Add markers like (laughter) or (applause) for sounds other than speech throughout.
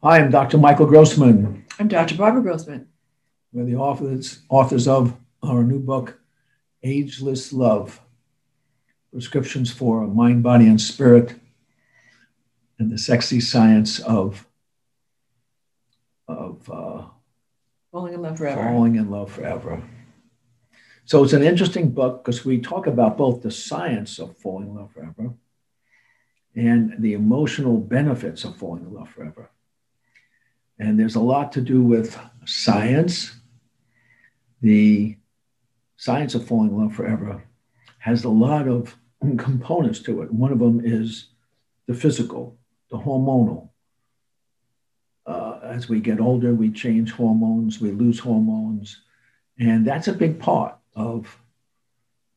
Hi, I'm Dr. Michael Grossman. I'm Dr. Barbara Grossman. We're the authors, authors of our new book, Ageless Love Prescriptions for Mind, Body, and Spirit, and the Sexy Science of, of uh, Falling in Love Forever. Falling in Love Forever. So it's an interesting book because we talk about both the science of falling in love forever and the emotional benefits of falling in love forever. And there's a lot to do with science. The science of falling in love forever has a lot of (clears throat) components to it. One of them is the physical, the hormonal. Uh, as we get older, we change hormones, we lose hormones, and that's a big part of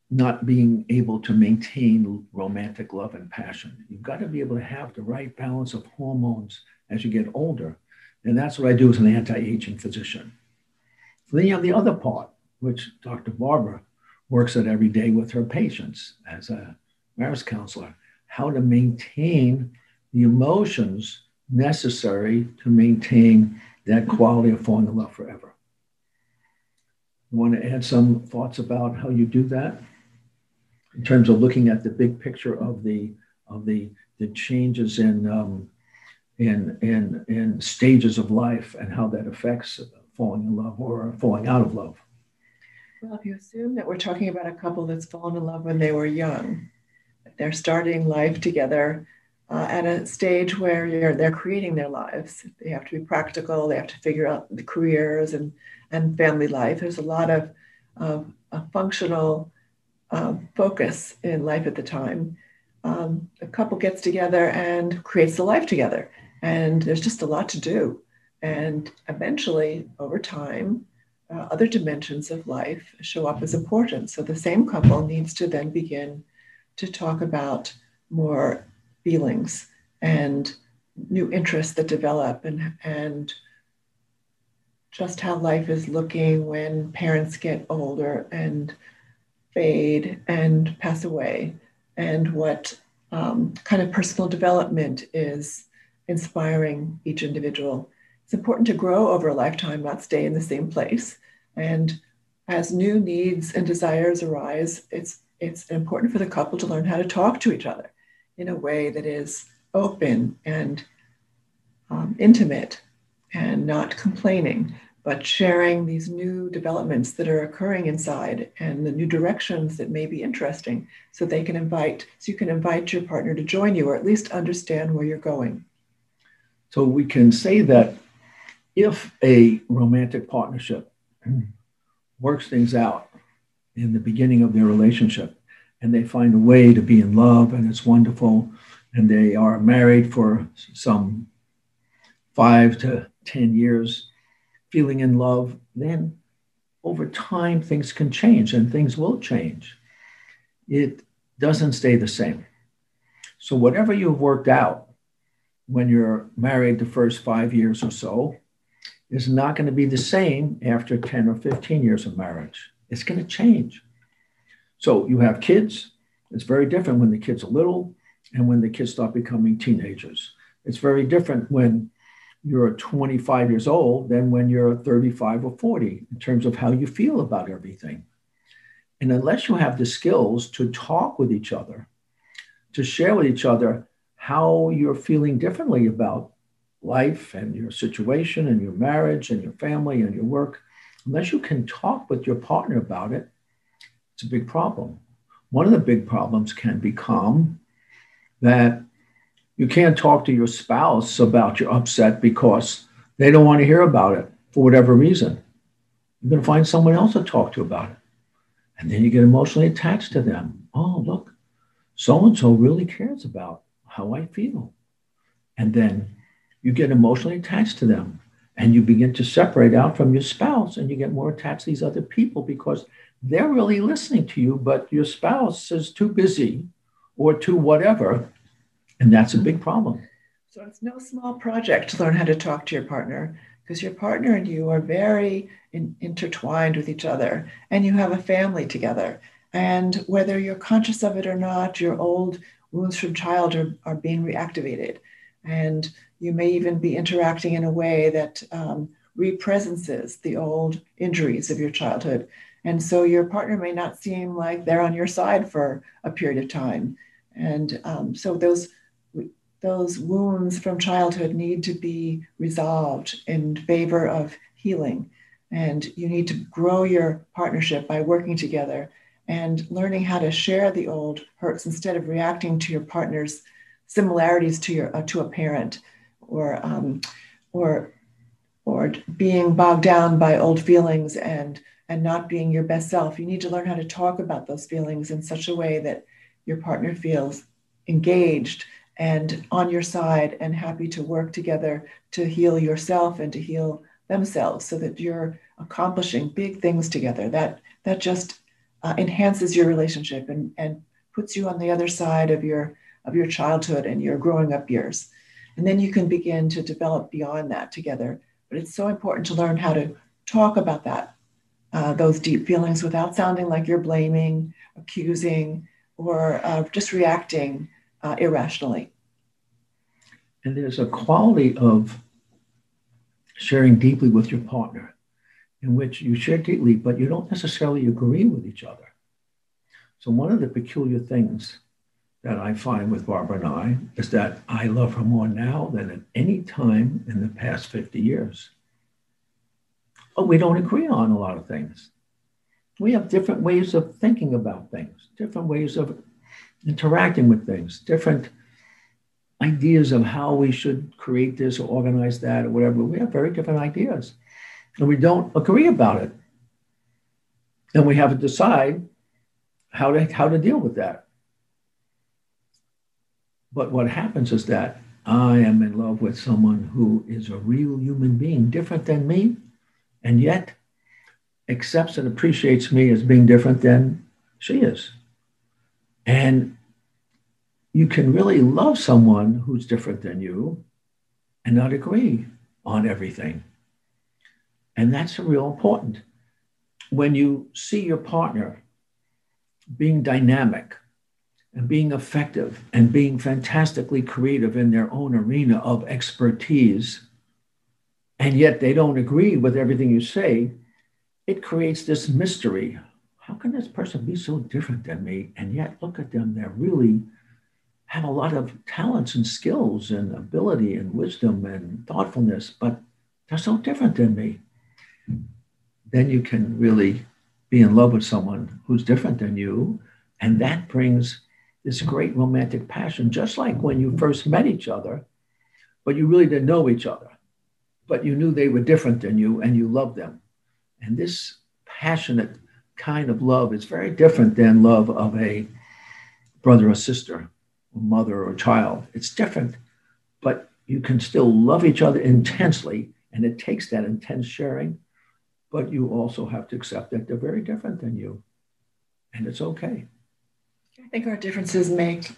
not being able to maintain romantic love and passion. You've got to be able to have the right balance of hormones as you get older and that's what I do as an anti aging physician. So then you have the other part, which Dr. Barbara works at every day with her patients as a marriage counselor how to maintain the emotions necessary to maintain that quality of falling in love forever. You want to add some thoughts about how you do that in terms of looking at the big picture of the of the the changes in um, in, in, in stages of life and how that affects falling in love or falling out of love. Well, if you assume that we're talking about a couple that's fallen in love when they were young, they're starting life together uh, at a stage where they're creating their lives. They have to be practical. They have to figure out the careers and, and family life. There's a lot of, of a functional uh, focus in life at the time. Um, a couple gets together and creates a life together. And there's just a lot to do. And eventually, over time, uh, other dimensions of life show up as important. So the same couple needs to then begin to talk about more feelings and new interests that develop and, and just how life is looking when parents get older and fade and pass away, and what um, kind of personal development is inspiring each individual. It's important to grow over a lifetime, not stay in the same place. And as new needs and desires arise, it's it's important for the couple to learn how to talk to each other in a way that is open and um, intimate and not complaining, but sharing these new developments that are occurring inside and the new directions that may be interesting so they can invite, so you can invite your partner to join you or at least understand where you're going. So we can say that if a romantic partnership (clears throat) works things out in the beginning of their relationship and they find a way to be in love and it's wonderful and they are married for some five to 10 years, feeling in love, then over time things can change and things will change. It doesn't stay the same. So, whatever you've worked out when you're married the first five years or so is not going to be the same after 10 or 15 years of marriage. It's going to change. So you have kids. It's very different when the kids are little and when the kids start becoming teenagers. It's very different when you're 25 years old than when you're 35 or 40 in terms of how you feel about everything. And unless you have the skills to talk with each other, to share with each other how you're feeling differently about life and your situation and your marriage and your family and your work, unless you can talk with your partner about it, it's a big problem. One of the big problems can become that you can't talk to your spouse about your upset because they don't want to hear about it for whatever reason. You're going to find someone else to talk to about it. And then you get emotionally attached to them. Oh, look, so and so really cares about how I feel. And then you get emotionally attached to them and you begin to separate out from your spouse and you get more attached to these other people because they're really listening to you, but your spouse is too busy or too whatever. And that's a big problem. So it's no small project to learn how to talk to your partner because your partner and you are very in, intertwined with each other and you have a family together. And whether you're conscious of it or not, your old wounds from childhood are, are being reactivated. And you may even be interacting in a way that um, represences the old injuries of your childhood. And so your partner may not seem like they're on your side for a period of time. And um, so those those wounds from childhood need to be resolved in favor of healing. And you need to grow your partnership by working together and learning how to share the old hurts instead of reacting to your partner's similarities to your uh, to a parent or um, or or being bogged down by old feelings and and not being your best self. You need to learn how to talk about those feelings in such a way that your partner feels engaged and on your side and happy to work together to heal yourself and to heal themselves so that you're accomplishing big things together. That that just uh, enhances your relationship and, and puts you on the other side of your of your childhood and your growing up years. And then you can begin to develop beyond that together. But it's so important to learn how to talk about that uh, those deep feelings without sounding like you're blaming accusing or uh, just reacting uh, irrationally. And there's a quality of sharing deeply with your partner in which you share deeply, but you don't necessarily agree with each other. So, one of the peculiar things that I find with Barbara and I is that I love her more now than at any time in the past 50 years. But we don't agree on a lot of things. We have different ways of thinking about things, different ways of interacting with things, different ideas of how we should create this or organize that or whatever. We have very different ideas and we don't agree about it. And we have to decide how to, how to deal with that. But what happens is that I am in love with someone who is a real human being, different than me, and yet accepts and appreciates me as being different than she is. And you can really love someone who's different than you and not agree on everything. And that's real important. When you see your partner being dynamic and being effective and being fantastically creative in their own arena of expertise, and yet they don't agree with everything you say, it creates this mystery how can this person be so different than me? And yet, look at them, they're really have a lot of talents and skills and ability and wisdom and thoughtfulness, but they're so different than me. Then you can really be in love with someone who's different than you. And that brings this great romantic passion, just like when you first met each other, but you really didn't know each other, but you knew they were different than you and you loved them. And this passionate kind of love is very different than love of a brother or sister, or mother or child. It's different, but you can still love each other intensely, and it takes that intense sharing. But you also have to accept that they're very different than you, and it's okay. I think our differences make,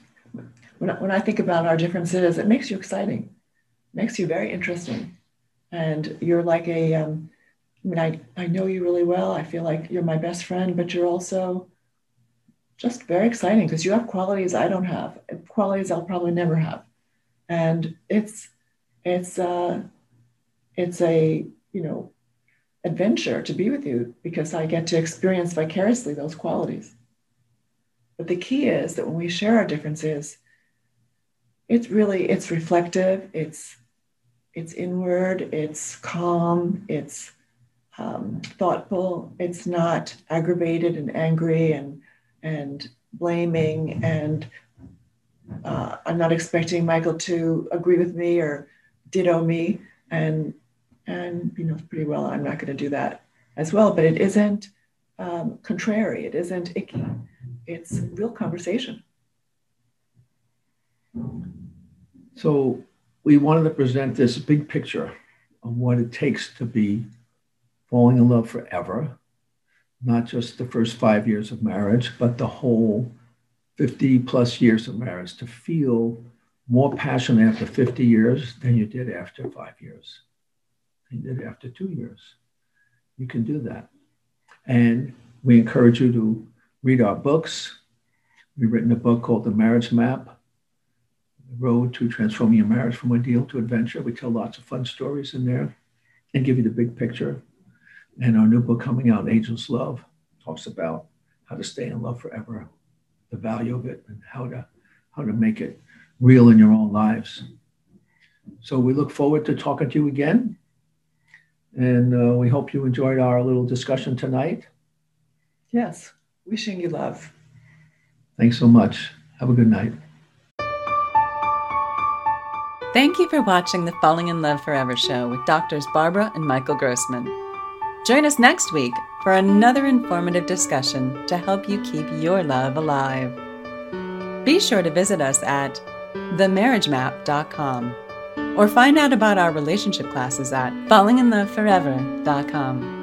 when I, when I think about our differences, it makes you exciting, it makes you very interesting. And you're like a, um, I mean, I, I know you really well. I feel like you're my best friend, but you're also just very exciting because you have qualities I don't have, qualities I'll probably never have. And it's it's uh it's a you know adventure to be with you because I get to experience vicariously those qualities. But the key is that when we share our differences, it's really it's reflective, it's it's inward, it's calm, it's um, thoughtful. It's not aggravated and angry and and blaming. And uh, I'm not expecting Michael to agree with me or ditto me. And and you know pretty well I'm not going to do that as well. But it isn't um, contrary. It isn't icky. It's real conversation. So we wanted to present this big picture of what it takes to be falling in love forever, not just the first five years of marriage, but the whole 50 plus years of marriage to feel more passion after 50 years than you did after five years. You did after two years. You can do that. And we encourage you to read our books. We've written a book called The Marriage Map The Road to Transforming Your Marriage from Ordeal to Adventure. We tell lots of fun stories in there and give you the big picture. And our new book coming out, Ageless Love, talks about how to stay in love forever, the value of it, and how to how to make it real in your own lives. So we look forward to talking to you again. And uh, we hope you enjoyed our little discussion tonight. Yes. Wishing you love. Thanks so much. Have a good night. Thank you for watching the Falling in Love Forever show with doctors Barbara and Michael Grossman. Join us next week for another informative discussion to help you keep your love alive. Be sure to visit us at themarriagemap.com or find out about our relationship classes at fallinginloveforever.com.